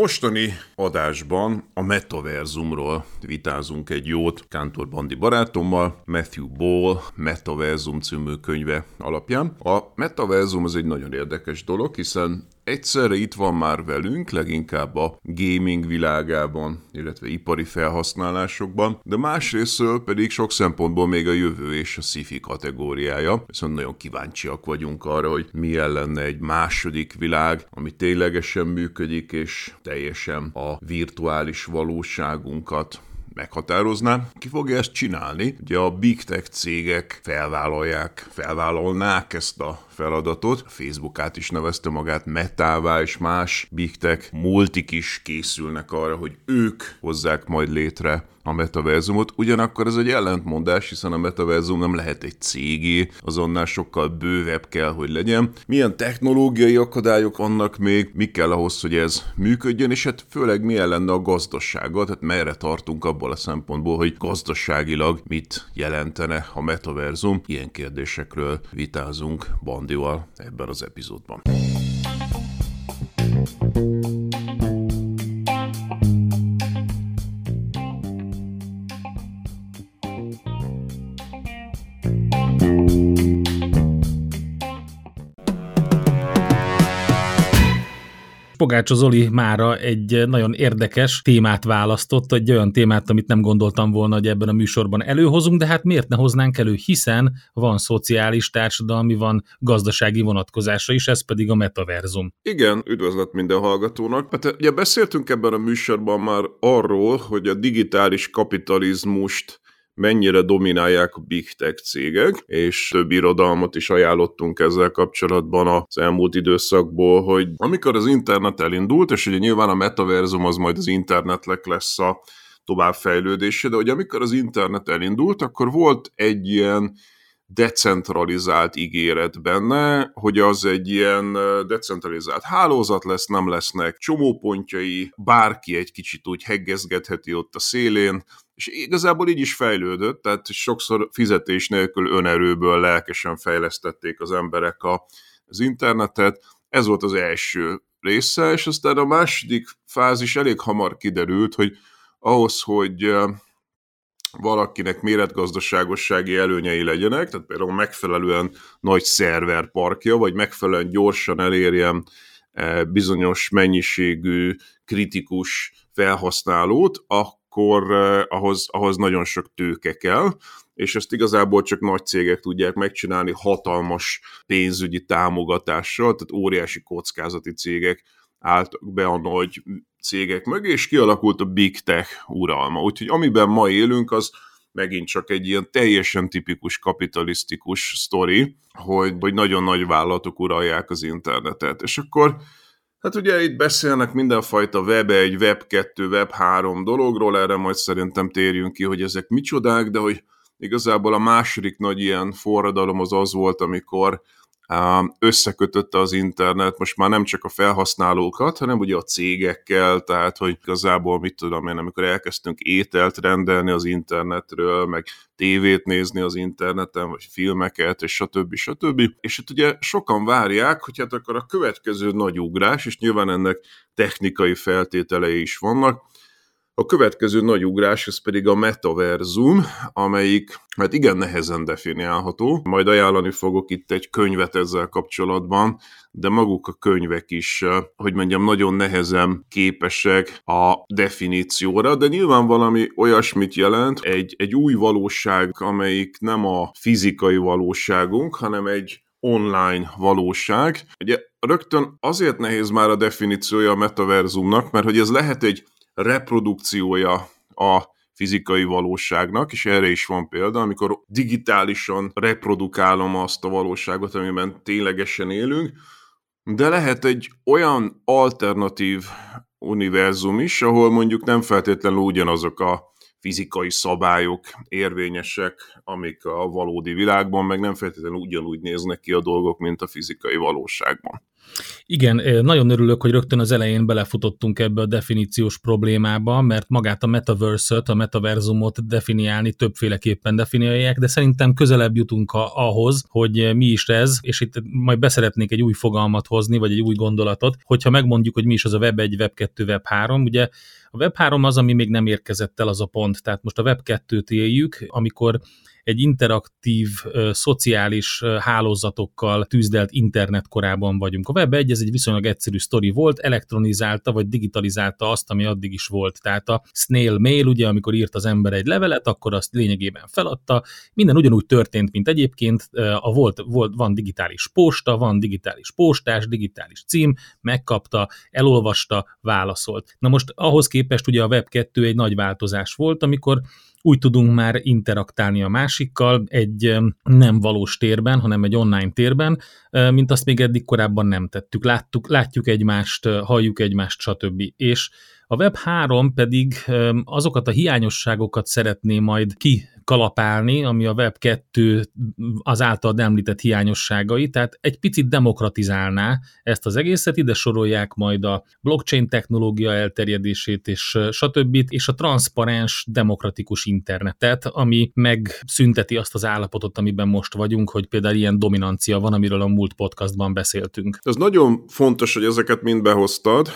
Mostani adásban a metaverzumról vitázunk egy jót Kántor Bandi barátommal, Matthew Ball Metaverzum című könyve alapján. A metaverzum az egy nagyon érdekes dolog, hiszen egyszerre itt van már velünk, leginkább a gaming világában, illetve ipari felhasználásokban, de másrésztől pedig sok szempontból még a jövő és a sci kategóriája, viszont nagyon kíváncsiak vagyunk arra, hogy milyen lenne egy második világ, ami ténylegesen működik, és teljesen a virtuális valóságunkat meghatározná. Ki fogja ezt csinálni? Ugye a big tech cégek felvállalják, felvállalnák ezt a feladatot. A Facebook át is nevezte magát Metává, és más big tech multik is készülnek arra, hogy ők hozzák majd létre a metaverzumot, ugyanakkor ez egy ellentmondás, hiszen a metaverzum nem lehet egy cégé, azonnal sokkal bővebb kell, hogy legyen. Milyen technológiai akadályok vannak még, mi kell ahhoz, hogy ez működjön, és hát főleg milyen lenne a gazdasága, tehát merre tartunk abból a szempontból, hogy gazdaságilag mit jelentene a metaverzum. Ilyen kérdésekről vitázunk Bandival ebben az epizódban. Pogácsa Zoli mára egy nagyon érdekes témát választott, egy olyan témát, amit nem gondoltam volna, hogy ebben a műsorban előhozunk, de hát miért ne hoznánk elő, hiszen van szociális, társadalmi, van gazdasági vonatkozása is, ez pedig a metaverzum. Igen, üdvözlet minden hallgatónak. Hát ugye beszéltünk ebben a műsorban már arról, hogy a digitális kapitalizmust mennyire dominálják a big tech cégek, és több irodalmat is ajánlottunk ezzel kapcsolatban az elmúlt időszakból, hogy amikor az internet elindult, és ugye nyilván a metaverzum az majd az internetnek lesz a továbbfejlődése, de hogy amikor az internet elindult, akkor volt egy ilyen decentralizált ígéret benne, hogy az egy ilyen decentralizált hálózat lesz, nem lesznek csomópontjai, bárki egy kicsit úgy heggezgetheti ott a szélén, és igazából így is fejlődött, tehát sokszor fizetés nélkül önerőből lelkesen fejlesztették az emberek a, az internetet. Ez volt az első része, és aztán a második fázis elég hamar kiderült, hogy ahhoz, hogy valakinek méretgazdaságossági előnyei legyenek, tehát például megfelelően nagy szerverparkja, vagy megfelelően gyorsan elérjen bizonyos mennyiségű kritikus felhasználót, akkor ahhoz, ahhoz nagyon sok tőke kell, és ezt igazából csak nagy cégek tudják megcsinálni hatalmas pénzügyi támogatással, tehát óriási kockázati cégek álltak be a nagy cégek mögé, és kialakult a Big Tech uralma. Úgyhogy amiben ma élünk, az megint csak egy ilyen teljesen tipikus kapitalisztikus sztori, hogy, hogy nagyon nagy vállalatok uralják az internetet. És akkor Hát ugye itt beszélnek mindenfajta Web 1, Web 2, Web 3 dologról, erre majd szerintem térjünk ki, hogy ezek micsodák, de hogy igazából a második nagy ilyen forradalom az az volt, amikor összekötötte az internet most már nem csak a felhasználókat, hanem ugye a cégekkel, tehát hogy igazából mit tudom én, amikor elkezdtünk ételt rendelni az internetről, meg tévét nézni az interneten, vagy filmeket, és stb. stb. És itt ugye sokan várják, hogy hát akkor a következő nagy ugrás, és nyilván ennek technikai feltételei is vannak, A következő nagy ugrás, ez pedig a metaverzum, amelyik hát igen nehezen definiálható. Majd ajánlani fogok itt egy könyvet ezzel kapcsolatban, de maguk a könyvek is, hogy mondjam, nagyon nehezen képesek a definícióra, de nyilván valami olyasmit jelent, egy, egy új valóság, amelyik nem a fizikai valóságunk, hanem egy online valóság. Ugye rögtön azért nehéz már a definíciója a metaverzumnak, mert hogy ez lehet egy reprodukciója a fizikai valóságnak, és erre is van példa, amikor digitálisan reprodukálom azt a valóságot, amiben ténylegesen élünk, de lehet egy olyan alternatív univerzum is, ahol mondjuk nem feltétlenül ugyanazok a fizikai szabályok érvényesek, amik a valódi világban, meg nem feltétlenül ugyanúgy néznek ki a dolgok, mint a fizikai valóságban. Igen, nagyon örülök, hogy rögtön az elején belefutottunk ebbe a definíciós problémába, mert magát a metaverse a metaverzumot definiálni többféleképpen definiálják, de szerintem közelebb jutunk a, ahhoz, hogy mi is ez, és itt majd beszeretnék egy új fogalmat hozni, vagy egy új gondolatot, hogyha megmondjuk, hogy mi is az a Web 1, Web 2, Web 3, ugye a Web 3 az, ami még nem érkezett el az a pont, tehát most a Web 2-t éljük, amikor egy interaktív, szociális hálózatokkal tűzdelt internet korában vagyunk. A Web 1 ez egy viszonylag egyszerű sztori volt, elektronizálta vagy digitalizálta azt, ami addig is volt. Tehát a snail mail, ugye, amikor írt az ember egy levelet, akkor azt lényegében feladta. Minden ugyanúgy történt, mint egyébként. A volt, volt, van digitális posta, van digitális postás, digitális cím, megkapta, elolvasta, válaszolt. Na most ahhoz képest ugye a Web 2 egy nagy változás volt, amikor úgy tudunk már interaktálni a másikkal egy nem valós térben, hanem egy online térben, mint azt még eddig korábban nem tettük. Láttuk, látjuk egymást, halljuk egymást, stb. És a Web3 pedig azokat a hiányosságokat szeretné majd ki kalapálni, ami a Web 2 az által említett hiányosságai, tehát egy picit demokratizálná ezt az egészet, ide sorolják majd a blockchain technológia elterjedését és stb. és a transzparens demokratikus internetet, ami megszünteti azt az állapotot, amiben most vagyunk, hogy például ilyen dominancia van, amiről a múlt podcastban beszéltünk. Ez nagyon fontos, hogy ezeket mind behoztad,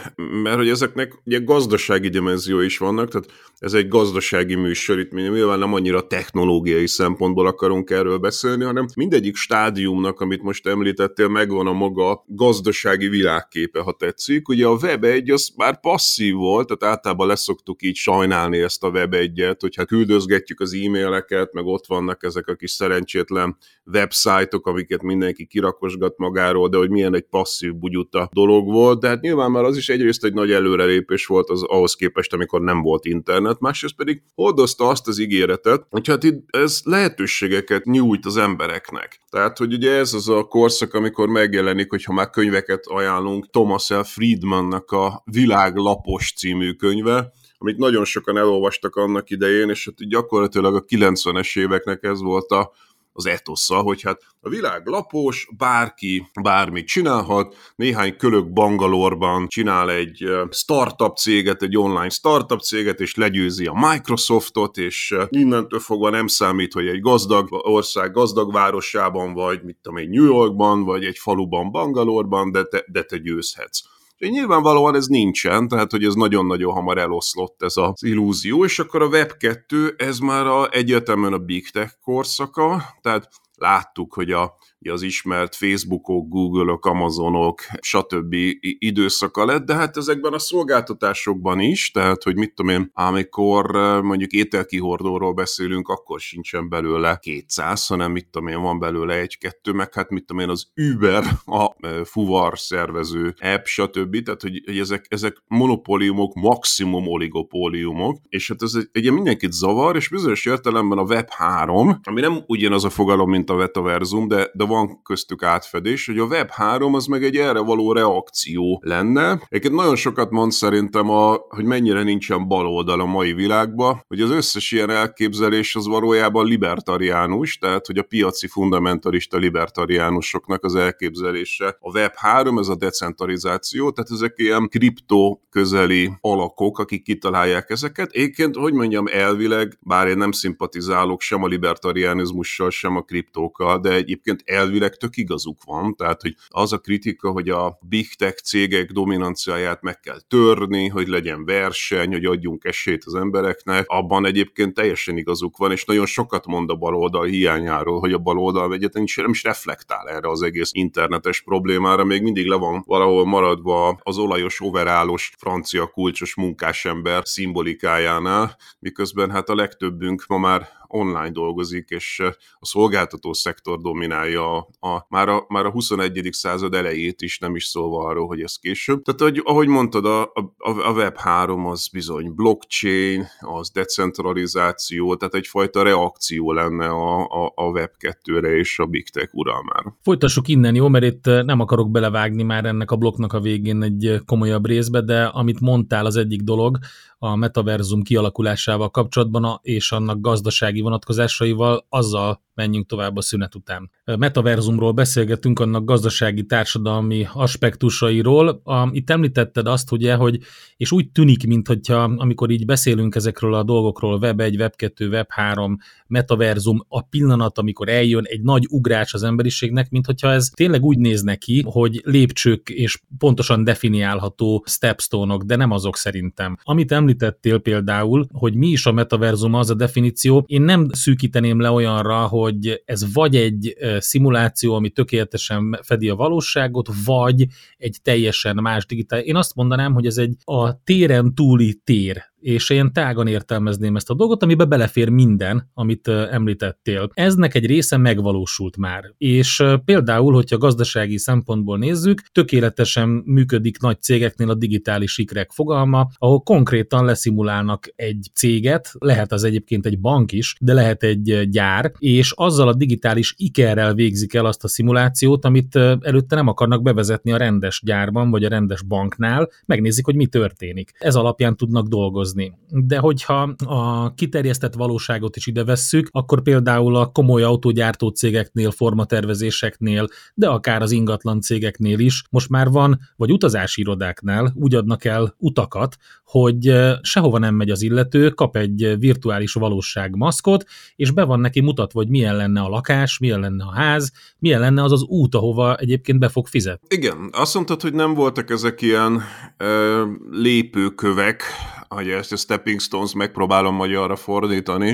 mert hogy ezeknek ugye gazdasági dimenzió is vannak, tehát ez egy gazdasági műsor, itt nyilván nem annyira technológiai szempontból akarunk erről beszélni, hanem mindegyik stádiumnak, amit most említettél, megvan a maga gazdasági világképe, ha tetszik. Ugye a Web 1 az már passzív volt, tehát általában leszoktuk így sajnálni ezt a Web 1-et, hogy hát küldözgetjük az e-maileket, meg ott vannak ezek a kis szerencsétlen websájtok, amiket mindenki kirakosgat magáról, de hogy milyen egy passzív bugyuta dolog volt, de hát nyilván már az is egyrészt egy nagy előrelépés volt az ahhoz képest, amikor nem volt internet, másrészt pedig hordozta azt az ígéretet, hogy hát itt ez lehetőségeket nyújt az embereknek. Tehát, hogy ugye ez az a korszak, amikor megjelenik, hogyha már könyveket ajánlunk, Thomas L. Friedmannak a Világ lapos című könyve, amit nagyon sokan elolvastak annak idején, és hát gyakorlatilag a 90-es éveknek ez volt a az etosza, hogy hát a világ lapos, bárki bármit csinálhat, néhány kölök Bangalorban csinál egy startup céget, egy online startup céget, és legyőzi a Microsoftot, és innentől fogva nem számít, hogy egy gazdag ország gazdag városában vagy, mit tudom én, New Yorkban, vagy egy faluban Bangalorban, de te, de te győzhetsz. És nyilvánvalóan ez nincsen, tehát hogy ez nagyon-nagyon hamar eloszlott ez az illúzió, és akkor a Web 2, ez már a, egyetemen a Big Tech korszaka, tehát láttuk, hogy a az ismert Facebookok, Google-ok, Amazonok, stb. időszaka lett, de hát ezekben a szolgáltatásokban is, tehát hogy mit tudom én, amikor mondjuk ételkihordóról beszélünk, akkor sincsen belőle 200, hanem mit tudom én, van belőle egy-kettő, meg hát mit tudom én, az Uber, a fuvar szervező app, stb. Tehát, hogy, hogy ezek, ezek monopóliumok, maximum oligopóliumok, és hát ez egy, egy mindenkit zavar, és bizonyos értelemben a Web 3, ami nem ugyanaz a fogalom, mint a Metaverzum, de, de van köztük átfedés, hogy a Web 3 az meg egy erre való reakció lenne. Egyébként nagyon sokat mond szerintem, a, hogy mennyire nincsen baloldal a mai világban, hogy az összes ilyen elképzelés az valójában libertariánus, tehát hogy a piaci fundamentalista libertariánusoknak az elképzelése. A Web 3 ez a decentralizáció, tehát ezek ilyen kripto közeli alakok, akik kitalálják ezeket. Egyébként, hogy mondjam, elvileg, bár én nem szimpatizálok sem a libertariánizmussal, sem a kriptókkal, de egyébként el elvileg tök igazuk van, tehát hogy az a kritika, hogy a big tech cégek dominanciáját meg kell törni, hogy legyen verseny, hogy adjunk esélyt az embereknek, abban egyébként teljesen igazuk van, és nagyon sokat mond a baloldal hiányáról, hogy a baloldal egyetlen nem is reflektál erre az egész internetes problémára, még mindig le van valahol maradva az olajos, overálos, francia kulcsos munkásember szimbolikájánál, miközben hát a legtöbbünk ma már online dolgozik, és a szolgáltató szektor dominálja a, a, már, a, már a 21. század elejét is, nem is szólva arról, hogy ez később. Tehát, hogy, ahogy mondtad, a, a, a Web3 az bizony blockchain, az decentralizáció, tehát egyfajta reakció lenne a, a, a Web2-re és a Big Tech uralmára. Folytassuk innen, jó, mert itt nem akarok belevágni már ennek a blokknak a végén egy komolyabb részbe, de amit mondtál, az egyik dolog, a metaverzum kialakulásával kapcsolatban és annak gazdasági vonatkozásaival, azzal menjünk tovább a szünet után. Metaverzumról beszélgetünk, annak gazdasági, társadalmi aspektusairól. Itt említetted azt, ugye, hogy, és úgy tűnik, mintha amikor így beszélünk ezekről a dolgokról, Web 1, Web 2, Web 3, metaverzum, a pillanat, amikor eljön egy nagy ugrás az emberiségnek, mintha ez tényleg úgy néz neki, hogy lépcsők és pontosan definiálható stepstone-ok, de nem azok szerintem. Amit említettél például, hogy mi is a metaverzum, az a definíció, én nem szűkíteném le olyanra, hogy hogy ez vagy egy szimuláció, ami tökéletesen fedi a valóságot, vagy egy teljesen más digitál. Én azt mondanám, hogy ez egy a téren túli tér és én tágan értelmezném ezt a dolgot, amiben belefér minden, amit említettél. Eznek egy része megvalósult már, és például, hogyha gazdasági szempontból nézzük, tökéletesen működik nagy cégeknél a digitális ikrek fogalma, ahol konkrétan leszimulálnak egy céget, lehet az egyébként egy bank is, de lehet egy gyár, és azzal a digitális ikerrel végzik el azt a szimulációt, amit előtte nem akarnak bevezetni a rendes gyárban, vagy a rendes banknál, megnézik, hogy mi történik. Ez alapján tudnak dolgozni dolgozni. De hogyha a kiterjesztett valóságot is ide vesszük, akkor például a komoly autógyártó cégeknél, formatervezéseknél, de akár az ingatlan cégeknél is most már van, vagy utazási irodáknál úgy adnak el utakat, hogy sehova nem megy az illető, kap egy virtuális valóság maszkot, és be van neki mutatva, hogy milyen lenne a lakás, milyen lenne a ház, milyen lenne az az út, ahova egyébként be fog fizetni. Igen, azt mondtad, hogy nem voltak ezek ilyen ö, lépőkövek, hogy ezt a stepping stones megpróbálom magyarra fordítani.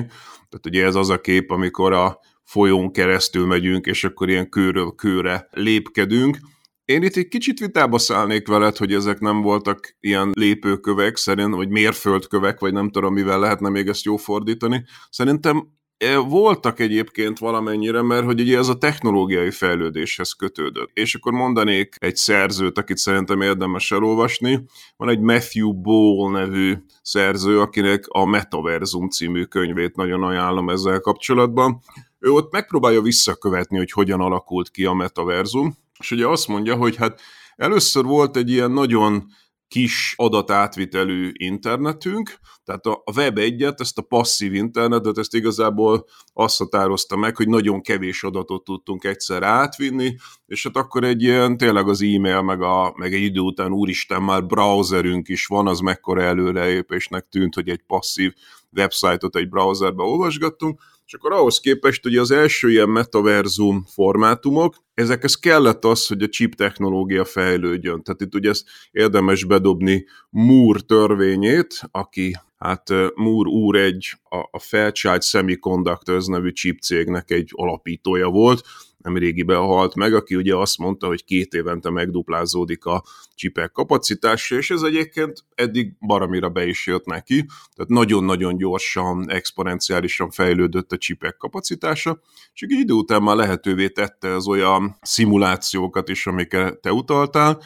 Tehát ugye ez az a kép, amikor a folyón keresztül megyünk, és akkor ilyen kőről kőre lépkedünk. Én itt egy kicsit vitába szállnék veled, hogy ezek nem voltak ilyen lépőkövek, szerint, vagy mérföldkövek, vagy nem tudom, mivel lehetne még ezt jó fordítani. Szerintem voltak egyébként valamennyire, mert hogy ugye ez a technológiai fejlődéshez kötődött. És akkor mondanék egy szerzőt, akit szerintem érdemes elolvasni. Van egy Matthew Ball nevű szerző, akinek a Metaversum című könyvét nagyon ajánlom ezzel kapcsolatban. Ő ott megpróbálja visszakövetni, hogy hogyan alakult ki a metaverzum, és ugye azt mondja, hogy hát először volt egy ilyen nagyon kis adatátvitelű internetünk, tehát a Web 1-et, ezt a passzív internetet, ezt igazából azt határozta meg, hogy nagyon kevés adatot tudtunk egyszer átvinni, és hát akkor egy ilyen, tényleg az e-mail, meg, a, meg egy idő után, úristen, már browserünk is van, az mekkora előrelépésnek tűnt, hogy egy passzív websájtot egy browserbe olvasgattunk, és akkor ahhoz képest ugye az első ilyen metaverzum formátumok, ezekhez kellett az, hogy a chip technológia fejlődjön. Tehát itt ugye ezt érdemes bedobni Moore törvényét, aki hát Moore úr egy a, Fairchild Semiconductors nevű chip cégnek egy alapítója volt, nem régiben halt meg, aki ugye azt mondta, hogy két évente megduplázódik a csipek kapacitása, és ez egyébként eddig baramira be is jött neki, tehát nagyon-nagyon gyorsan, exponenciálisan fejlődött a csipek kapacitása, és egy idő után már lehetővé tette az olyan szimulációkat is, amiket te utaltál,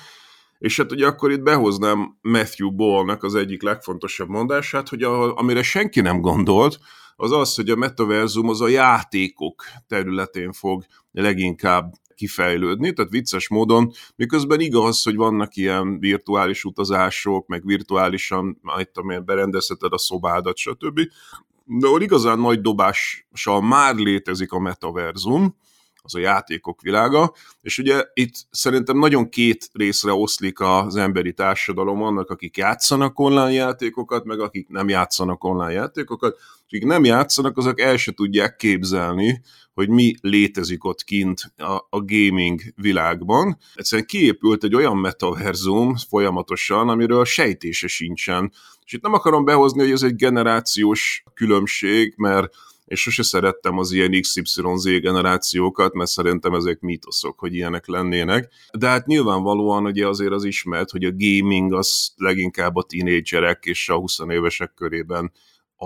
és hát ugye akkor itt behoznám Matthew Ballnak az egyik legfontosabb mondását, hogy a, amire senki nem gondolt, az az, hogy a metaverzum az a játékok területén fog leginkább kifejlődni, tehát vicces módon, miközben igaz, hogy vannak ilyen virtuális utazások, meg virtuálisan, itt amilyen berendezheted a szobádat, stb. De ahol igazán nagy dobással már létezik a metaverzum, az a játékok világa, és ugye itt szerintem nagyon két részre oszlik az emberi társadalom, annak, akik játszanak online játékokat, meg akik nem játszanak online játékokat, akik nem játszanak, azok el se tudják képzelni, hogy mi létezik ott kint a, a gaming világban. Egyszerűen kiépült egy olyan metaverzum folyamatosan, amiről sejtése sincsen. És itt nem akarom behozni, hogy ez egy generációs különbség, mert és sose szerettem az ilyen XYZ generációkat, mert szerintem ezek mítoszok, hogy ilyenek lennének. De hát nyilvánvalóan ugye azért az ismert, hogy a gaming az leginkább a tínédzserek és a 20 évesek körében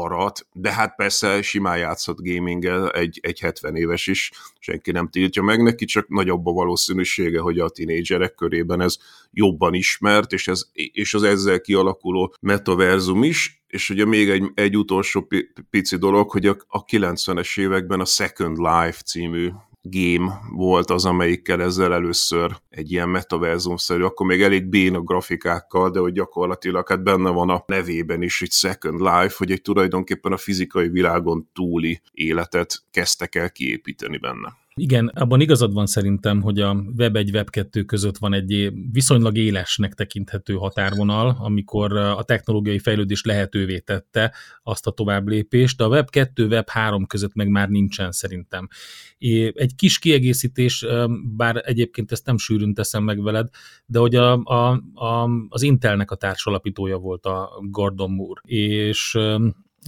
arat, de hát persze simán játszott gaminggel egy, egy 70 éves is, senki nem tiltja meg neki, csak nagyobb a valószínűsége, hogy a tinédzserek körében ez jobban ismert, és, ez, és az ezzel kialakuló metaverzum is, és ugye még egy, egy utolsó pici dolog, hogy a, a 90-es években a Second Life című game volt az, amelyikkel ezzel először egy ilyen metaverzumszerű, akkor még elég béna grafikákkal, de hogy gyakorlatilag hát benne van a nevében is, hogy Second Life, hogy egy tulajdonképpen a fizikai világon túli életet kezdtek el kiépíteni benne. Igen, abban igazad van szerintem, hogy a Web 1, Web 2 között van egy viszonylag élesnek tekinthető határvonal, amikor a technológiai fejlődés lehetővé tette azt a tovább lépést, de a Web 2, Web 3 között meg már nincsen szerintem. Egy kis kiegészítés, bár egyébként ezt nem sűrűn teszem meg veled, de hogy a, a, a, az Intelnek a társalapítója volt a Gordon Moore, és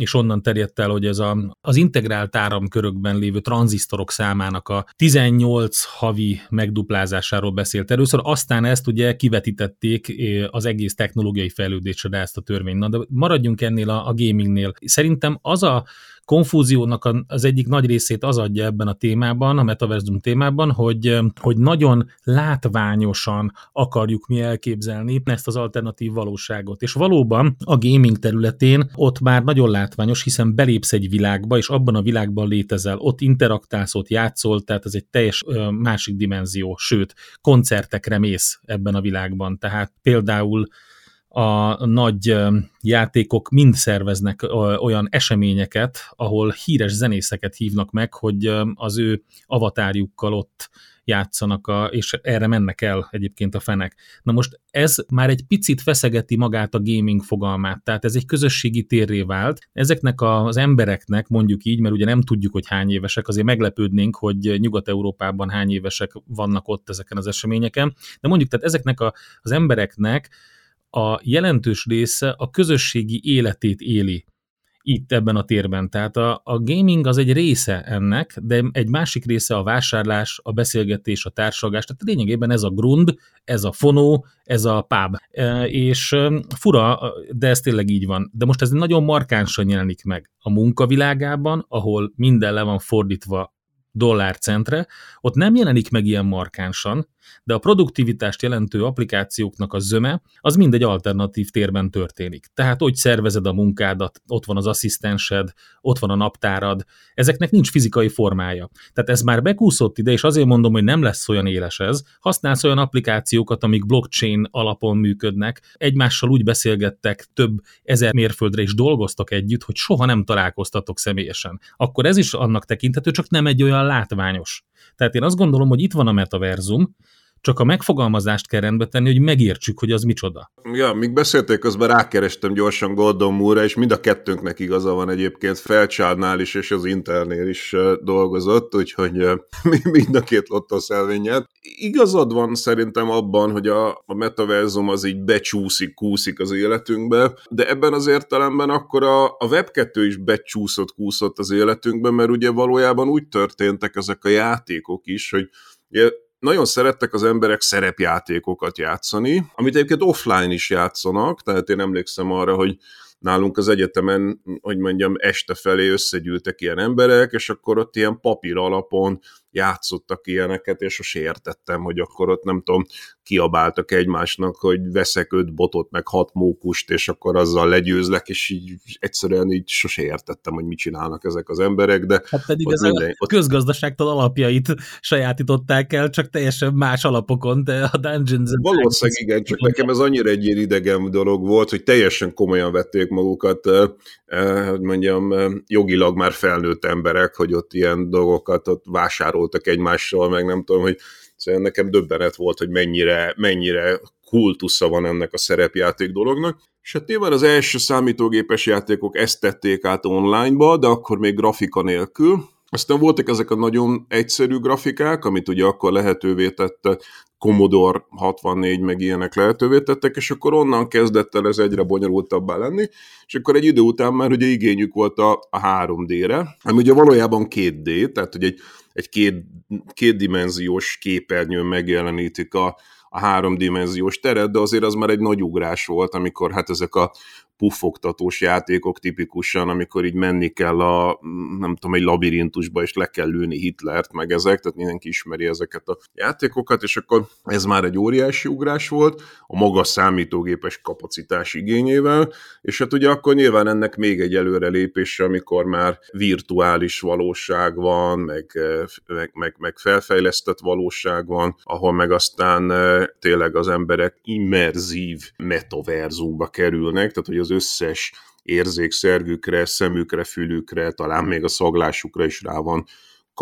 és onnan terjedt el, hogy ez a, az integrált áramkörökben lévő tranzisztorok számának a 18 havi megduplázásáról beszélt először, aztán ezt ugye kivetítették az egész technológiai fejlődésre ezt a törvényt. Na, de maradjunk ennél a, a gamingnél. Szerintem az a konfúziónak az egyik nagy részét az adja ebben a témában, a metaverzum témában, hogy, hogy nagyon látványosan akarjuk mi elképzelni ezt az alternatív valóságot. És valóban a gaming területén ott már nagyon látványos, hiszen belépsz egy világba, és abban a világban létezel, ott interaktálsz, ott játszol, tehát ez egy teljes másik dimenzió, sőt, koncertekre mész ebben a világban. Tehát például a nagy játékok mind szerveznek olyan eseményeket, ahol híres zenészeket hívnak meg, hogy az ő avatárjukkal ott játszanak, a, és erre mennek el egyébként a fenek. Na most ez már egy picit feszegeti magát a gaming fogalmát, tehát ez egy közösségi térré vált. Ezeknek az embereknek, mondjuk így, mert ugye nem tudjuk, hogy hány évesek, azért meglepődnénk, hogy Nyugat-Európában hány évesek vannak ott ezeken az eseményeken, de mondjuk, tehát ezeknek a, az embereknek a jelentős része a közösségi életét éli itt ebben a térben. Tehát a, a gaming az egy része ennek, de egy másik része a vásárlás, a beszélgetés, a társalgás, tehát lényegében ez a grund, ez a fonó, ez a pub. E, és fura, de ez tényleg így van. De most ez nagyon markánsan jelenik meg a munkavilágában, ahol minden le van fordítva dollárcentre, ott nem jelenik meg ilyen markánsan, de a produktivitást jelentő applikációknak a zöme, az mindegy alternatív térben történik. Tehát, hogy szervezed a munkádat, ott van az asszisztensed, ott van a naptárad, ezeknek nincs fizikai formája. Tehát ez már bekúszott ide, és azért mondom, hogy nem lesz olyan éles ez. Használsz olyan applikációkat, amik blockchain alapon működnek, egymással úgy beszélgettek több ezer mérföldre is dolgoztak együtt, hogy soha nem találkoztatok személyesen. Akkor ez is annak tekinthető, csak nem egy olyan látványos. Tehát én azt gondolom, hogy itt van a metaverzum, csak a megfogalmazást kell rendbe tenni, hogy megértsük, hogy az micsoda. Ja, míg beszélték, közben rákerestem gyorsan Gordon Moore-ra, és mind a kettőnknek igaza van egyébként, Felcsárnál is, és az Internél is dolgozott, úgyhogy mind a két lottószelvényet. Igazad van szerintem abban, hogy a, a metaverzum az így becsúszik, kúszik az életünkbe, de ebben az értelemben akkor a, a Web2 is becsúszott, kúszott az életünkbe, mert ugye valójában úgy történtek ezek a játékok is, hogy nagyon szerettek az emberek szerepjátékokat játszani, amit egyébként offline is játszanak, tehát én emlékszem arra, hogy nálunk az egyetemen, hogy mondjam, este felé összegyűltek ilyen emberek, és akkor ott ilyen papír alapon játszottak ilyeneket, és sose értettem, hogy akkor ott nem tudom, kiabáltak egymásnak, hogy veszek öt botot, meg hat mókust, és akkor azzal legyőzlek, és így egyszerűen így sose értettem, hogy mit csinálnak ezek az emberek, de... Hát pedig ez minden, a ott... közgazdaságtan alapjait sajátították el, csak teljesen más alapokon, de a Dungeons... Valószínűleg igen, csak nekem ez annyira egy ilyen idegen dolog volt, hogy teljesen komolyan vették magukat, hogy mondjam, jogilag már felnőtt emberek, hogy ott ilyen dolgokat ott vásárol pároltak egymással, meg nem tudom, hogy szóval nekem döbbenet volt, hogy mennyire, mennyire kultusza van ennek a szerepjáték dolognak. És hát nyilván az első számítógépes játékok ezt tették át onlineba, de akkor még grafika nélkül. Aztán voltak ezek a nagyon egyszerű grafikák, amit ugye akkor lehetővé tette Commodore 64 meg ilyenek lehetővé tettek, és akkor onnan kezdett el ez egyre bonyolultabbá lenni, és akkor egy idő után már ugye igényük volt a, a 3D-re, ami ugye valójában 2D, tehát hogy egy, egy két, kétdimenziós képernyőn megjelenítik a, a háromdimenziós teret, de azért az már egy nagy ugrás volt, amikor hát ezek a puffogtatós játékok tipikusan, amikor így menni kell a, nem tudom, egy labirintusba, és le kell lőni Hitlert, meg ezek, tehát mindenki ismeri ezeket a játékokat, és akkor ez már egy óriási ugrás volt, a magas számítógépes kapacitás igényével, és hát ugye akkor nyilván ennek még egy előrelépése, amikor már virtuális valóság van, meg, meg, meg, meg felfejlesztett valóság van, ahol meg aztán tényleg az emberek immerzív metaverzumba kerülnek, tehát hogy az az összes érzékszervükre, szemükre, fülükre, talán még a szaglásukra is rá van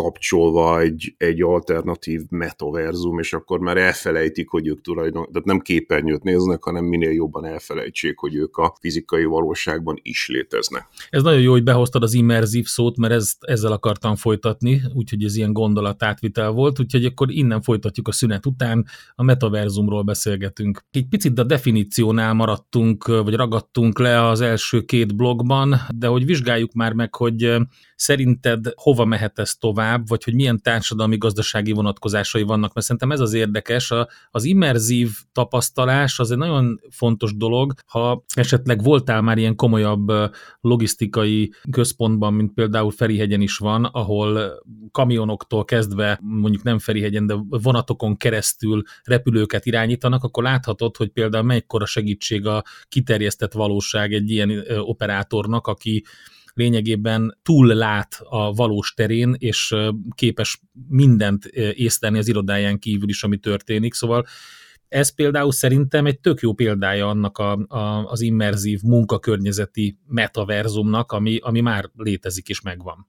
kapcsolva egy, egy alternatív metaverzum, és akkor már elfelejtik, hogy ők tulajdon, tehát nem képernyőt néznek, hanem minél jobban elfelejtsék, hogy ők a fizikai valóságban is léteznek. Ez nagyon jó, hogy behoztad az immerzív szót, mert ezt, ezzel akartam folytatni, úgyhogy ez ilyen gondolatátvitel volt, úgyhogy akkor innen folytatjuk a szünet után, a metaverzumról beszélgetünk. Egy picit a definíciónál maradtunk, vagy ragadtunk le az első két blogban, de hogy vizsgáljuk már meg, hogy szerinted hova mehet ez tovább, vagy hogy milyen társadalmi gazdasági vonatkozásai vannak, mert szerintem ez az érdekes, a, az immerzív tapasztalás az egy nagyon fontos dolog, ha esetleg voltál már ilyen komolyabb logisztikai központban, mint például Ferihegyen is van, ahol kamionoktól kezdve, mondjuk nem Ferihegyen, de vonatokon keresztül repülőket irányítanak, akkor láthatod, hogy például mekkora segítség a kiterjesztett valóság egy ilyen operátornak, aki lényegében túl lát a valós terén, és képes mindent észlelni az irodáján kívül is, ami történik. Szóval ez például szerintem egy tök jó példája annak a, a, az immerzív munkakörnyezeti metaverzumnak, ami, ami már létezik és megvan.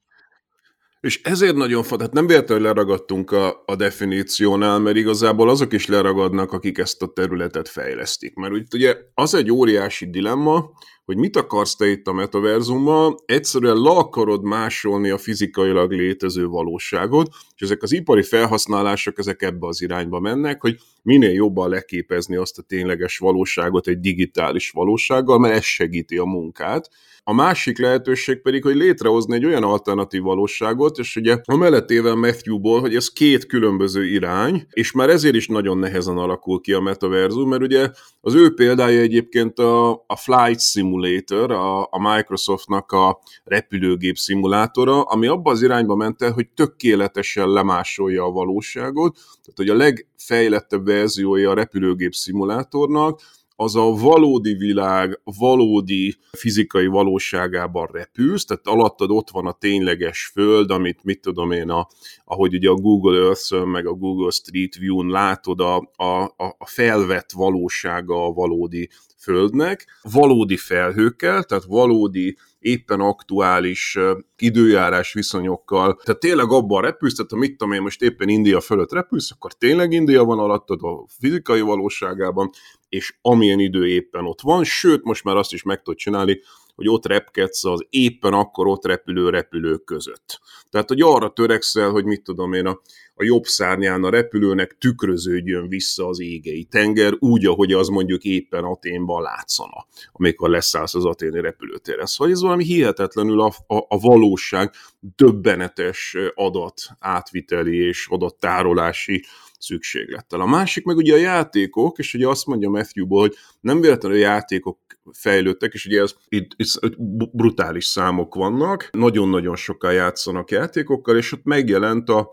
És ezért nagyon fontos, hát nem véletlenül leragadtunk a, a definíciónál, mert igazából azok is leragadnak, akik ezt a területet fejlesztik. Mert ugye az egy óriási dilemma, hogy mit akarsz te itt a metaverzummal, egyszerűen le akarod másolni a fizikailag létező valóságot, és ezek az ipari felhasználások ezek ebbe az irányba mennek, hogy minél jobban leképezni azt a tényleges valóságot egy digitális valósággal, mert ez segíti a munkát. A másik lehetőség pedig, hogy létrehozni egy olyan alternatív valóságot, és ugye a mellettével Matthewból, hogy ez két különböző irány, és már ezért is nagyon nehezen alakul ki a metaverzum, mert ugye az ő példája egyébként a, a Flight Simulator, a, a Microsoftnak a repülőgép szimulátora, ami abba az irányba ment el, hogy tökéletesen lemásolja a valóságot, tehát hogy a legfejlettebb verziója a repülőgép szimulátornak, az a valódi világ, valódi fizikai valóságában repülsz, tehát alattad ott van a tényleges föld, amit mit tudom én, a, ahogy ugye a Google earth meg a Google Street View-n látod a, a, a felvett valósága a valódi földnek, valódi felhőkkel, tehát valódi éppen aktuális időjárás viszonyokkal. Tehát tényleg abban repülsz, tehát ha mit tudom én most éppen India fölött repülsz, akkor tényleg India van alattad a fizikai valóságában, és amilyen idő éppen ott van, sőt, most már azt is meg tudod csinálni, hogy ott repkedsz az éppen akkor ott repülő repülők között. Tehát, hogy arra törekszel, hogy mit tudom én, a, a jobb szárnyán a repülőnek tükröződjön vissza az égei tenger, úgy, ahogy az mondjuk éppen Aténban látszana, amikor leszállsz az aténi repülőtérre. Szóval ez valami hihetetlenül a, a, a valóság döbbenetes adat átviteli és adattárolási szükséglettel. A másik meg ugye a játékok, és ugye azt mondja Matthewból, hogy nem véletlenül a játékok fejlődtek, és ugye ez, itt, itt brutális számok vannak, nagyon-nagyon sokan játszanak játékokkal, és ott megjelent a,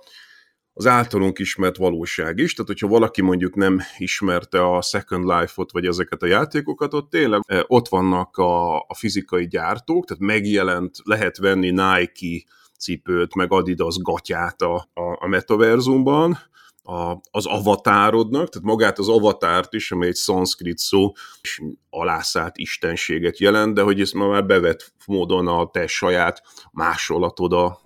az általunk ismert valóság is, tehát hogyha valaki mondjuk nem ismerte a Second Life-ot, vagy ezeket a játékokat, ott tényleg eh, ott vannak a, a fizikai gyártók, tehát megjelent, lehet venni Nike cipőt, meg Adidas gatyát a, a, a metaverzumban, a, az avatárodnak, tehát magát az avatárt is, amely egy szanszkrit szó, és alászát istenséget jelent, de hogy ez ma már bevett módon a te saját másolatod a,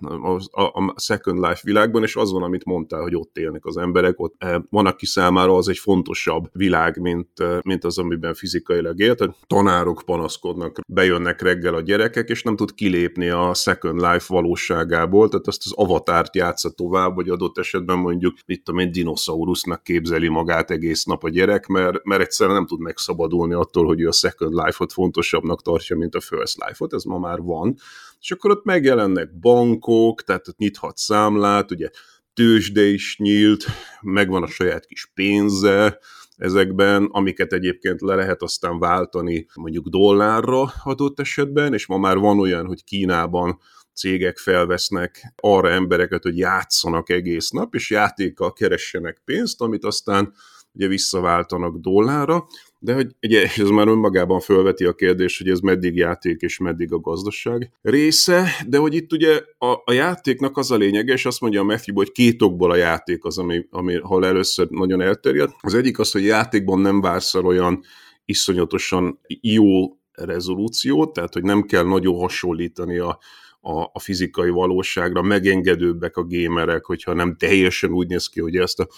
a, a Second Life világban, és az van, amit mondtál, hogy ott élnek az emberek, ott eh, van, aki számára az egy fontosabb világ, mint, eh, mint az, amiben fizikailag élt. Tehát tanárok panaszkodnak, bejönnek reggel a gyerekek, és nem tud kilépni a Second Life valóságából, tehát azt az avatárt játsza tovább, vagy adott esetben mondjuk, mit tudom én, dinoszaurusznak képzeli magát egész nap a gyerek, mert, mert egyszerűen nem tud megszabadulni attól, hogy ő a Second Life-ot fontosabbnak tartja, mint a First Life-ot, ez ma már van. És akkor ott megjelennek bankok, tehát ott nyithat számlát, ugye tőzsde is nyílt, megvan a saját kis pénze, ezekben, amiket egyébként le lehet aztán váltani mondjuk dollárra adott esetben, és ma már van olyan, hogy Kínában cégek felvesznek arra embereket, hogy játszanak egész nap, és játékkal keressenek pénzt, amit aztán ugye visszaváltanak dollárra, de hogy ugye ez már önmagában felveti a kérdést, hogy ez meddig játék és meddig a gazdaság része, de hogy itt ugye a, a játéknak az a lényege, és azt mondja a Matthew, hogy két okból a játék az, ami, ami hol először nagyon elterjedt. Az egyik az, hogy játékban nem vársz el olyan iszonyatosan jó rezolúciót, tehát hogy nem kell nagyon hasonlítani a, a, a fizikai valóságra, megengedőbbek a gémerek, hogyha nem teljesen úgy néz ki, hogy ezt a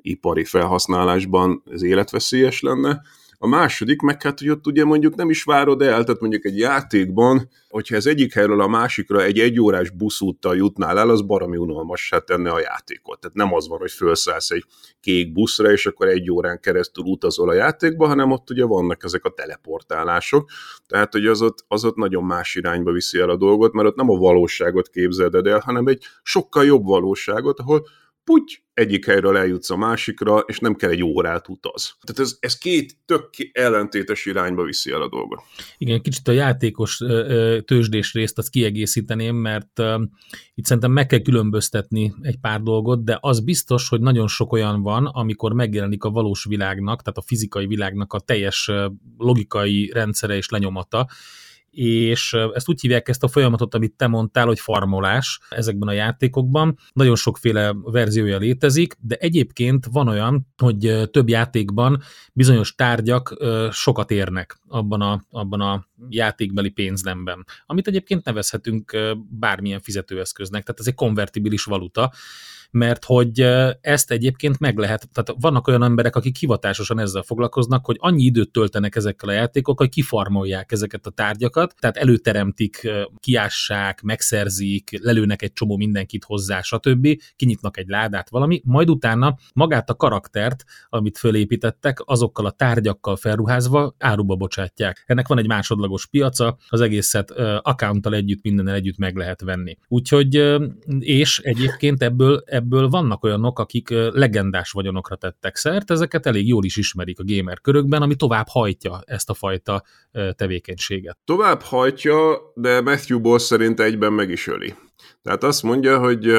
ipari felhasználásban ez életveszélyes lenne. A második, meg hát, hogy ott ugye mondjuk nem is várod el, tehát mondjuk egy játékban, hogyha ez egyik helyről a másikra egy egyórás buszúttal jutnál el, az baromi unalmassá tenne a játékot. Tehát nem az van, hogy felszállsz egy kék buszra, és akkor egy órán keresztül utazol a játékba, hanem ott ugye vannak ezek a teleportálások, tehát hogy az ott, az ott nagyon más irányba viszi el a dolgot, mert ott nem a valóságot képzeled el, hanem egy sokkal jobb valóságot, ahol puty, egyik helyről eljutsz a másikra, és nem kell egy órát utaz. Tehát ez, ez két tök ellentétes irányba viszi el a dolgot. Igen, kicsit a játékos tőzsdés részt azt kiegészíteném, mert itt szerintem meg kell különböztetni egy pár dolgot, de az biztos, hogy nagyon sok olyan van, amikor megjelenik a valós világnak, tehát a fizikai világnak a teljes logikai rendszere és lenyomata, és ezt úgy hívják ezt a folyamatot, amit te mondtál, hogy farmolás ezekben a játékokban. Nagyon sokféle verziója létezik, de egyébként van olyan, hogy több játékban bizonyos tárgyak sokat érnek abban a, abban a játékbeli pénznemben, amit egyébként nevezhetünk bármilyen fizetőeszköznek, tehát ez egy konvertibilis valuta, mert hogy ezt egyébként meg lehet, tehát vannak olyan emberek, akik hivatásosan ezzel foglalkoznak, hogy annyi időt töltenek ezekkel a játékokkal, hogy kifarmolják ezeket a tárgyakat, tehát előteremtik, kiássák, megszerzik, lelőnek egy csomó mindenkit hozzá, stb., kinyitnak egy ládát, valami, majd utána magát a karaktert, amit fölépítettek, azokkal a tárgyakkal felruházva áruba bocsátják. Ennek van egy másodlagos piaca, az egészet accounttal együtt, mindennel együtt meg lehet venni. Úgyhogy, és egyébként ebből, ebből ebből vannak olyanok, akik legendás vagyonokra tettek szert, ezeket elég jól is ismerik a gamer körökben, ami tovább hajtja ezt a fajta tevékenységet. Tovább hajtja, de Matthew Boss szerint egyben meg is öli. Tehát azt mondja, hogy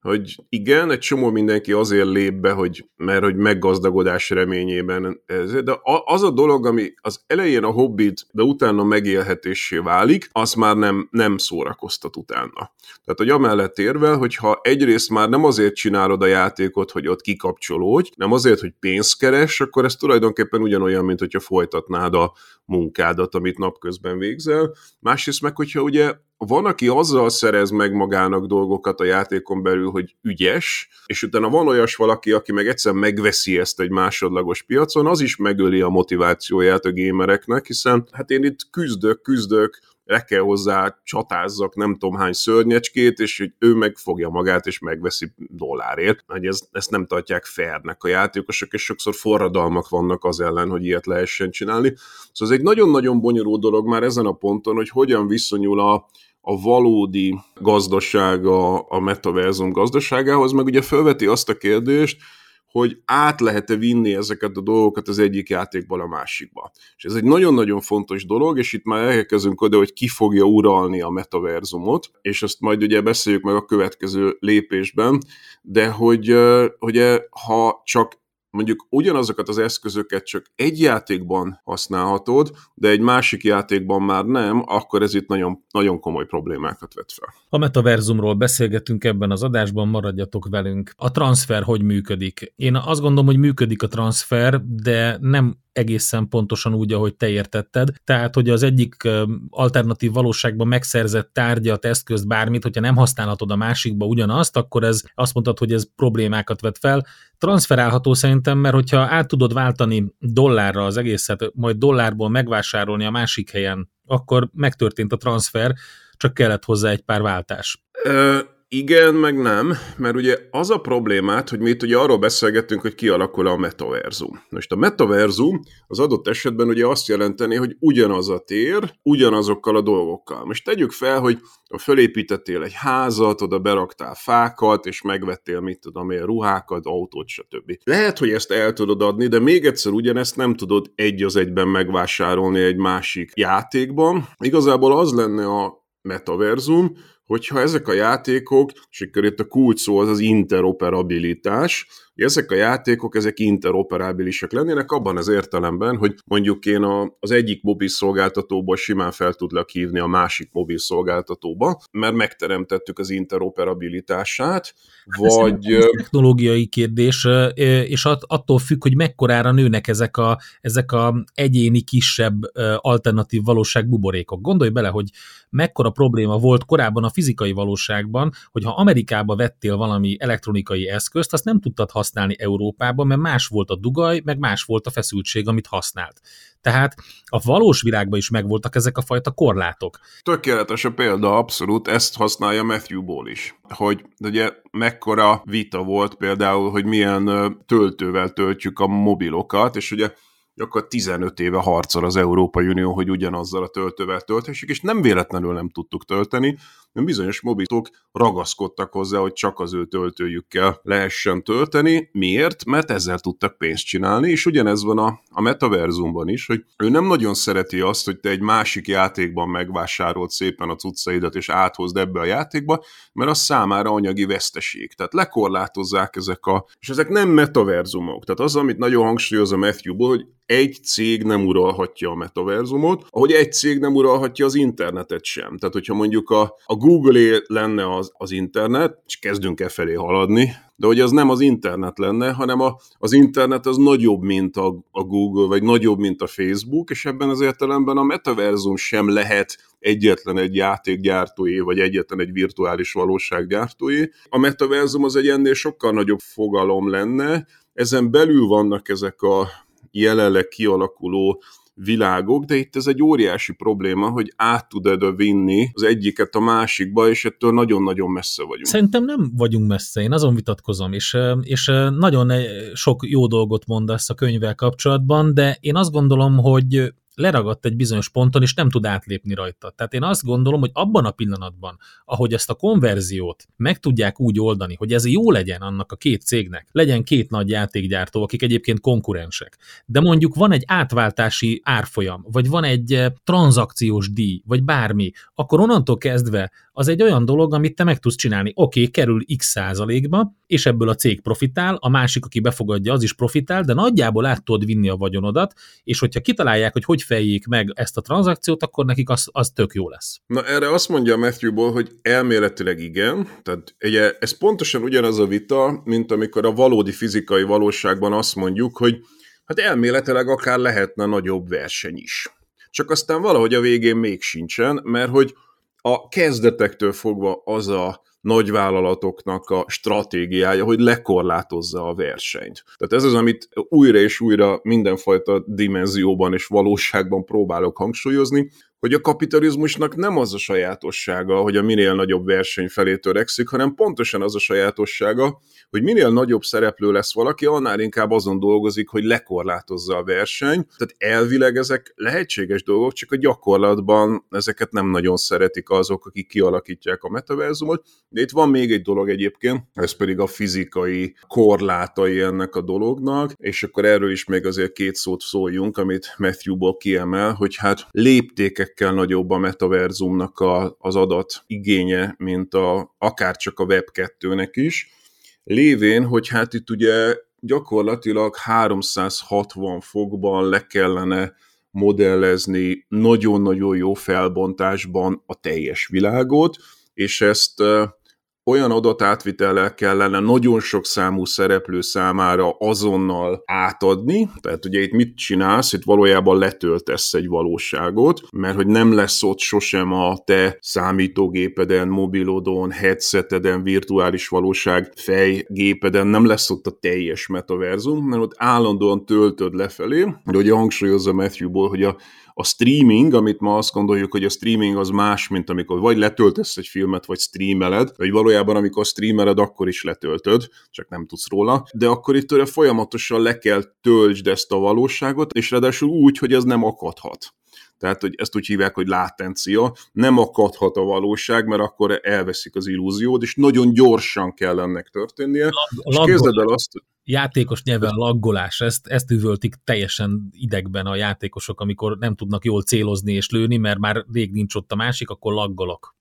hogy igen, egy csomó mindenki azért lép be, hogy, mert hogy meggazdagodás reményében. Ez, de az a dolog, ami az elején a hobbit, de utána megélhetésé válik, az már nem, nem szórakoztat utána. Tehát, hogy amellett érvel, hogyha egyrészt már nem azért csinálod a játékot, hogy ott kikapcsolódj, nem azért, hogy pénzt keres, akkor ez tulajdonképpen ugyanolyan, mint hogyha folytatnád a munkádat, amit napközben végzel. Másrészt meg, hogyha ugye van, aki azzal szerez meg magának dolgokat a játékon belül, hogy ügyes, és utána van olyas valaki, aki meg egyszer megveszi ezt egy másodlagos piacon, az is megöli a motivációját a gémereknek, hiszen hát én itt küzdök, küzdök, le kell hozzá csatázzak nem tudom hány szörnyecskét, és hogy ő megfogja magát, és megveszi dollárért. Hogy ez, ezt nem tartják fairnek a játékosok, és sokszor forradalmak vannak az ellen, hogy ilyet lehessen csinálni. Szóval ez egy nagyon-nagyon bonyolult dolog már ezen a ponton, hogy hogyan viszonyul a, a valódi gazdasága a metaverzum gazdaságához, meg ugye felveti azt a kérdést, hogy át lehet-e vinni ezeket a dolgokat az egyik játékból a másikba. És ez egy nagyon-nagyon fontos dolog, és itt már elkezdünk oda, hogy ki fogja uralni a metaverzumot, és azt majd ugye beszéljük meg a következő lépésben, de hogy, hogy ha csak mondjuk ugyanazokat az eszközöket csak egy játékban használhatod, de egy másik játékban már nem, akkor ez itt nagyon, nagyon komoly problémákat vet fel. A metaverzumról beszélgetünk ebben az adásban, maradjatok velünk. A transfer hogy működik? Én azt gondolom, hogy működik a transfer, de nem egészen pontosan úgy, ahogy te értetted. Tehát, hogy az egyik alternatív valóságban megszerzett tárgyat, eszközt, bármit, hogyha nem használhatod a másikba ugyanazt, akkor ez azt mondtad, hogy ez problémákat vet fel. Transferálható szerintem, mert hogyha át tudod váltani dollárra az egészet, majd dollárból megvásárolni a másik helyen, akkor megtörtént a transfer, csak kellett hozzá egy pár váltás. Ö- igen, meg nem, mert ugye az a problémát, hogy mi itt ugye arról beszélgettünk, hogy kialakul a metaverzum. Most a metaverzum az adott esetben ugye azt jelenteni, hogy ugyanaz a tér, ugyanazokkal a dolgokkal. Most tegyük fel, hogy fölépítettél egy házat, oda beraktál fákat, és megvettél, mit tudom én, ruhákat, autót, stb. Lehet, hogy ezt el tudod adni, de még egyszer ugyanezt nem tudod egy az egyben megvásárolni egy másik játékban. Igazából az lenne a metaverzum, hogyha ezek a játékok, és akkor itt a kulcs szó az az interoperabilitás, ezek a játékok, ezek interoperábilisak lennének abban az értelemben, hogy mondjuk én a, az egyik mobil szolgáltatóból simán fel tudlak hívni a másik mobil szolgáltatóba, mert megteremtettük az interoperabilitását, hát vagy... Ez technológiai kérdés, és attól függ, hogy mekkorára nőnek ezek a, ezek a egyéni kisebb alternatív valóság buborékok. Gondolj bele, hogy mekkora probléma volt korábban a fizikai valóságban, hogy ha Amerikába vettél valami elektronikai eszközt, azt nem tudtad használni Európában, mert más volt a dugaj, meg más volt a feszültség, amit használt. Tehát a valós világban is megvoltak ezek a fajta korlátok. Tökéletes a példa, abszolút, ezt használja Matthew Ball is. Hogy ugye mekkora vita volt például, hogy milyen töltővel töltjük a mobilokat, és ugye akkor 15 éve harcol az Európai Unió, hogy ugyanazzal a töltővel tölthessük, és nem véletlenül nem tudtuk tölteni, mert bizonyos mobilok ragaszkodtak hozzá, hogy csak az ő töltőjükkel lehessen tölteni. Miért? Mert ezzel tudtak pénzt csinálni, és ugyanez van a, a metaverzumban is, hogy ő nem nagyon szereti azt, hogy te egy másik játékban megvásárolt szépen a cuccaidat, és áthozd ebbe a játékba, mert az számára anyagi veszteség. Tehát lekorlátozzák ezek a, és ezek nem metaverzumok. Tehát az, amit nagyon hangsúlyoz a Matthew hogy egy cég nem uralhatja a metaverzumot, ahogy egy cég nem uralhatja az internetet sem. Tehát, hogyha mondjuk a, a Google lenne az, az internet, és kezdünk e felé haladni, de hogy az nem az internet lenne, hanem a, az internet az nagyobb, mint a, a Google, vagy nagyobb, mint a Facebook, és ebben az értelemben a metaverzum sem lehet egyetlen egy játékgyártóé, vagy egyetlen egy virtuális valósággyártóé. A metaverzum az egy ennél sokkal nagyobb fogalom lenne, ezen belül vannak ezek a jelenleg kialakuló világok, de itt ez egy óriási probléma, hogy át tud-e vinni az egyiket a másikba, és ettől nagyon-nagyon messze vagyunk. Szerintem nem vagyunk messze, én azon vitatkozom, és, és nagyon sok jó dolgot mondasz a könyvvel kapcsolatban, de én azt gondolom, hogy leragadt egy bizonyos ponton, és nem tud átlépni rajta. Tehát én azt gondolom, hogy abban a pillanatban, ahogy ezt a konverziót meg tudják úgy oldani, hogy ez jó legyen annak a két cégnek, legyen két nagy játékgyártó, akik egyébként konkurensek, de mondjuk van egy átváltási árfolyam, vagy van egy eh, tranzakciós díj, vagy bármi, akkor onnantól kezdve az egy olyan dolog, amit te meg tudsz csinálni. Oké, okay, kerül x százalékba, és ebből a cég profitál, a másik, aki befogadja, az is profitál, de nagyjából át tudod vinni a vagyonodat, és hogyha kitalálják, hogy hogy feljék meg ezt a tranzakciót, akkor nekik az, az tök jó lesz. Na erre azt mondja Matthewból, hogy elméletileg igen, tehát ugye ez pontosan ugyanaz a vita, mint amikor a valódi fizikai valóságban azt mondjuk, hogy hát elméletileg akár lehetne nagyobb verseny is. Csak aztán valahogy a végén még sincsen, mert hogy a kezdetektől fogva az a nagyvállalatoknak a stratégiája, hogy lekorlátozza a versenyt. Tehát ez az, amit újra és újra mindenfajta dimenzióban és valóságban próbálok hangsúlyozni, hogy a kapitalizmusnak nem az a sajátossága, hogy a minél nagyobb verseny felé törekszik, hanem pontosan az a sajátossága, hogy minél nagyobb szereplő lesz valaki, annál inkább azon dolgozik, hogy lekorlátozza a verseny. Tehát elvileg ezek lehetséges dolgok, csak a gyakorlatban ezeket nem nagyon szeretik azok, akik kialakítják a metaverzumot. De itt van még egy dolog egyébként, ez pedig a fizikai korlátai ennek a dolognak, és akkor erről is még azért két szót szóljunk, amit Matthewból kiemel, hogy hát léptékek léptékekkel nagyobb a metaverzumnak a, az adat igénye, mint a, akár csak a Web2-nek is, lévén, hogy hát itt ugye gyakorlatilag 360 fokban le kellene modellezni nagyon-nagyon jó felbontásban a teljes világot, és ezt olyan adatátvitellel kellene nagyon sok számú szereplő számára azonnal átadni, tehát ugye itt mit csinálsz, itt valójában letöltesz egy valóságot, mert hogy nem lesz ott sosem a te számítógépeden, mobilodon, headseteden, virtuális valóság fejgépeden, nem lesz ott a teljes metaverzum, mert ott állandóan töltöd lefelé, de ugye hangsúlyozza Matthewból, hogy a a streaming, amit ma azt gondoljuk, hogy a streaming az más, mint amikor vagy letöltesz egy filmet, vagy streameled, vagy valójában amikor streameled, akkor is letöltöd, csak nem tudsz róla, de akkor itt tőle folyamatosan le kell töltsd ezt a valóságot, és ráadásul úgy, hogy ez nem akadhat. Tehát, hogy ezt úgy hívják, hogy látencia, nem akadhat a valóság, mert akkor elveszik az illúziót, és nagyon gyorsan kell ennek történnie. Lag, és képzeld el azt, játékos nyelven laggolás, ezt, ezt üvöltik teljesen idegben a játékosok, amikor nem tudnak jól célozni és lőni, mert már rég nincs ott a másik, akkor laggolok.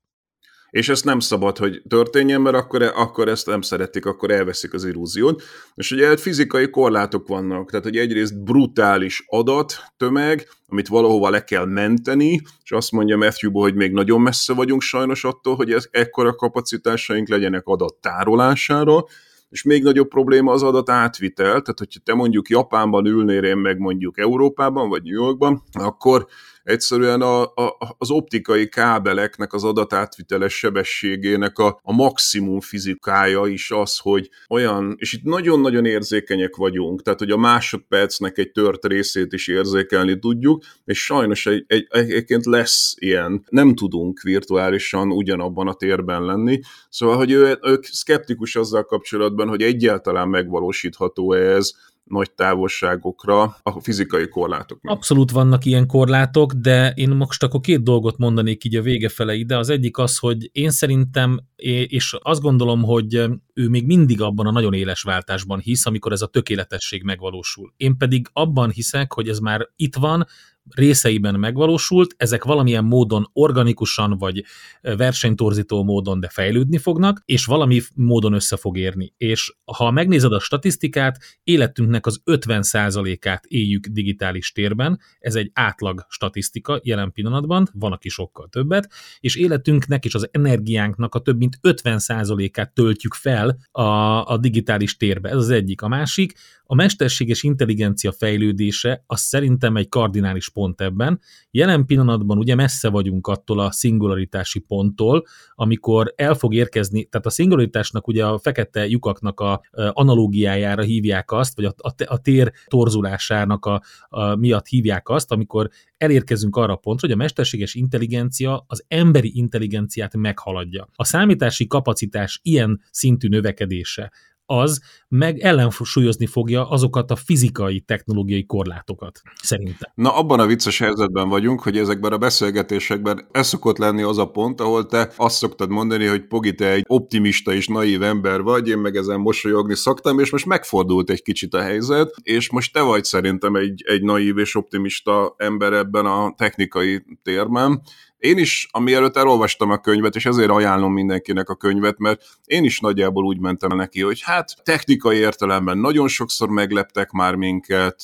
És ezt nem szabad, hogy történjen, mert akkor, akkor ezt nem szeretik, akkor elveszik az illúziót. És ugye fizikai korlátok vannak, tehát hogy egyrészt brutális adat, tömeg, amit valahova le kell menteni, és azt mondja matthew hogy még nagyon messze vagyunk sajnos attól, hogy ez, ekkora kapacitásaink legyenek adat tárolására, és még nagyobb probléma az adat átvitel, tehát hogyha te mondjuk Japánban ülnél, én meg mondjuk Európában, vagy New Yorkban, akkor egyszerűen a, a, az optikai kábeleknek az adatátviteles sebességének a, a maximum fizikája is az, hogy olyan, és itt nagyon-nagyon érzékenyek vagyunk, tehát hogy a másodpercnek egy tört részét is érzékelni tudjuk, és sajnos egy, egy, egyébként lesz ilyen, nem tudunk virtuálisan ugyanabban a térben lenni, szóval, hogy ő, ők szkeptikus azzal kapcsolatban, hogy egyáltalán megvalósítható ez, nagy távolságokra a fizikai korlátok. Abszolút vannak ilyen korlátok, de én most akkor két dolgot mondanék így a vége fele ide. Az egyik az, hogy én szerintem, és azt gondolom, hogy ő még mindig abban a nagyon éles váltásban hisz, amikor ez a tökéletesség megvalósul. Én pedig abban hiszek, hogy ez már itt van, részeiben megvalósult, ezek valamilyen módon organikusan vagy versenytorzító módon, de fejlődni fognak, és valami módon össze fog érni. És ha megnézed a statisztikát, életünknek az 50%-át éljük digitális térben, ez egy átlag statisztika jelen pillanatban, van, aki sokkal többet, és életünknek és az energiánknak a több mint 50%-át töltjük fel a, a digitális térbe. Ez az egyik. A másik, a mesterséges intelligencia fejlődése az szerintem egy kardinális pont ebben. Jelen pillanatban ugye messze vagyunk attól a szingularitási ponttól, amikor el fog érkezni, tehát a szingularitásnak ugye a fekete lyukaknak a analógiájára hívják azt, vagy a, a, a tér torzulásának a, a miatt hívják azt, amikor elérkezünk arra a pontra, hogy a mesterséges intelligencia az emberi intelligenciát meghaladja. A számítási kapacitás ilyen szintű növekedése az meg ellensúlyozni fogja azokat a fizikai, technológiai korlátokat, szerintem. Na, abban a vicces helyzetben vagyunk, hogy ezekben a beszélgetésekben ez szokott lenni az a pont, ahol te azt szoktad mondani, hogy Pogi, te egy optimista és naív ember vagy, én meg ezen mosolyogni szoktam, és most megfordult egy kicsit a helyzet, és most te vagy szerintem egy, egy naív és optimista ember ebben a technikai térben, én is, amielőtt elolvastam a könyvet, és ezért ajánlom mindenkinek a könyvet, mert én is nagyjából úgy mentem neki, hogy hát technikai értelemben nagyon sokszor megleptek már minket,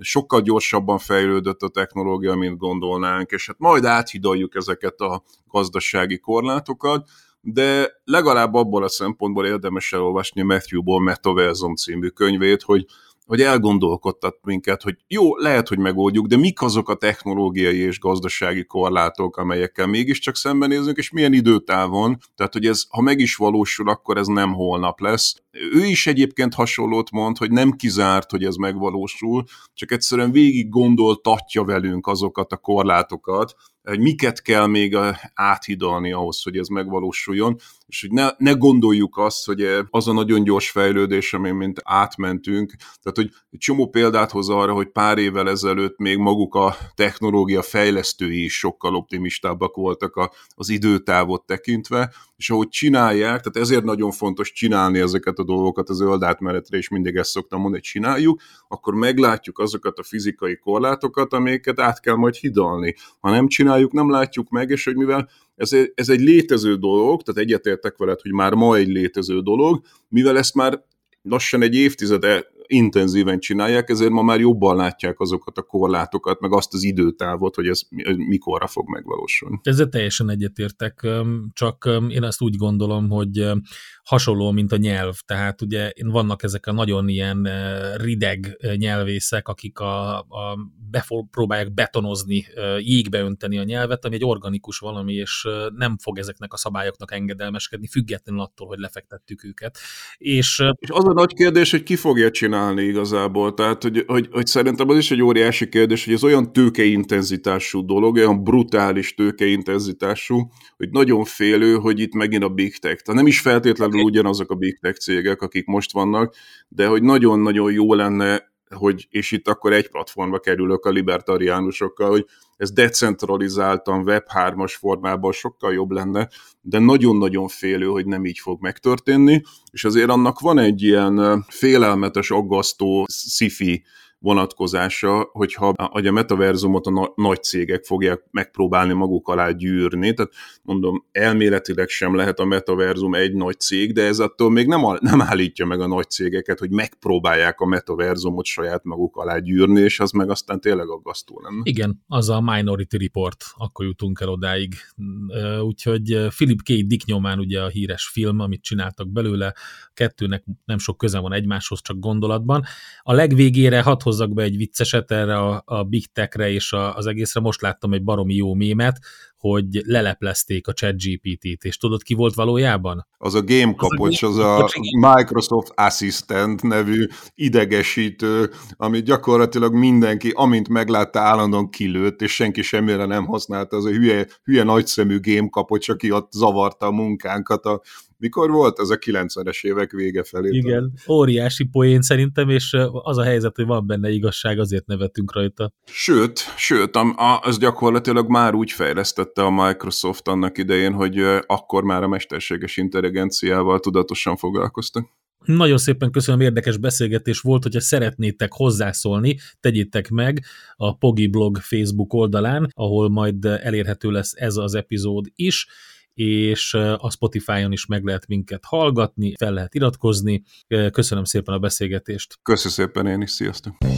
sokkal gyorsabban fejlődött a technológia, mint gondolnánk, és hát majd áthidaljuk ezeket a gazdasági korlátokat, de legalább abból a szempontból érdemes elolvasni Matthew Metaversum című könyvét, hogy hogy elgondolkodtat minket, hogy jó, lehet, hogy megoldjuk, de mik azok a technológiai és gazdasági korlátok, amelyekkel mégiscsak szembenézünk, és milyen időtávon, tehát hogy ez, ha meg is valósul, akkor ez nem holnap lesz. Ő is egyébként hasonlót mond, hogy nem kizárt, hogy ez megvalósul, csak egyszerűen végig gondoltatja velünk azokat a korlátokat, hogy miket kell még áthidalni ahhoz, hogy ez megvalósuljon, és hogy ne, ne gondoljuk azt, hogy az a nagyon gyors fejlődés, amin mint átmentünk, tehát hogy egy csomó példát hoz arra, hogy pár évvel ezelőtt még maguk a technológia fejlesztői is sokkal optimistábbak voltak a, az időtávot tekintve, és ahogy csinálják, tehát ezért nagyon fontos csinálni ezeket a dolgokat az zöld átmenetre, és mindig ezt szoktam mondani, csináljuk, akkor meglátjuk azokat a fizikai korlátokat, amiket át kell majd hidalni. Ha nem csináljuk, nem látjuk meg, és hogy mivel ez, ez egy létező dolog, tehát egyetértek veled, hogy már ma egy létező dolog, mivel ezt már lassan egy évtizede intenzíven csinálják, ezért ma már jobban látják azokat a korlátokat, meg azt az időtávot, hogy ez mikorra fog megvalósulni. Ezzel teljesen egyetértek, csak én azt úgy gondolom, hogy hasonló, mint a nyelv. Tehát ugye vannak ezek a nagyon ilyen rideg nyelvészek, akik a, a bepróbálják betonozni, jégbe önteni a nyelvet, ami egy organikus valami, és nem fog ezeknek a szabályoknak engedelmeskedni, függetlenül attól, hogy lefektettük őket. És, és az a nagy kérdés, hogy ki fogja csinálni igazából. Tehát, hogy, hogy, hogy szerintem az is egy óriási kérdés, hogy ez olyan tőkeintenzitású dolog, olyan brutális tőkeintenzitású, hogy nagyon félő, hogy itt megint a big tech. Tehát nem is feltétlenül okay. ugyanazok a big tech cégek, akik most vannak, de hogy nagyon-nagyon jó lenne hogy, és itt akkor egy platformba kerülök a libertariánusokkal, hogy ez decentralizáltan Web3-as formában sokkal jobb lenne, de nagyon-nagyon félő, hogy nem így fog megtörténni, és azért annak van egy ilyen félelmetes, aggasztó sci vonatkozása, hogyha hogy a metaverzumot a na- nagy cégek fogják megpróbálni maguk alá gyűrni, tehát mondom, elméletileg sem lehet a metaverzum egy nagy cég, de ez attól még nem, nem állítja meg a nagy cégeket, hogy megpróbálják a metaverzumot saját maguk alá gyűrni, és az meg aztán tényleg aggasztó lenne. Igen, az a Minority Report, akkor jutunk el odáig. Úgyhogy Philip K. Dick nyomán ugye a híres film, amit csináltak belőle, kettőnek nem sok köze van egymáshoz, csak gondolatban. A legvégére hat hozzak be egy vicceset erre a, a Big Tech-re és a, az egészre. Most láttam egy baromi jó mémet, hogy leleplezték a chat GPT-t, és tudod, ki volt valójában? Az a game kapocs, az a, az a Microsoft Assistant nevű idegesítő, ami gyakorlatilag mindenki, amint meglátta, állandóan kilőtt, és senki semmire nem használta, az a hülye, hülye nagyszemű game kapocs, aki ott zavarta a munkánkat a mikor volt? Ez a 90-es évek vége felé. Igen, óriási poén szerintem, és az a helyzet, hogy van benne igazság, azért nevetünk rajta. Sőt, sőt, az gyakorlatilag már úgy fejlesztette a Microsoft annak idején, hogy akkor már a mesterséges intelligenciával tudatosan foglalkoztak. Nagyon szépen köszönöm, érdekes beszélgetés volt, hogyha szeretnétek hozzászólni, tegyétek meg a Pogi Blog Facebook oldalán, ahol majd elérhető lesz ez az epizód is és a Spotify-on is meg lehet minket hallgatni, fel lehet iratkozni. Köszönöm szépen a beszélgetést. Köszönöm szépen én is, sziasztok!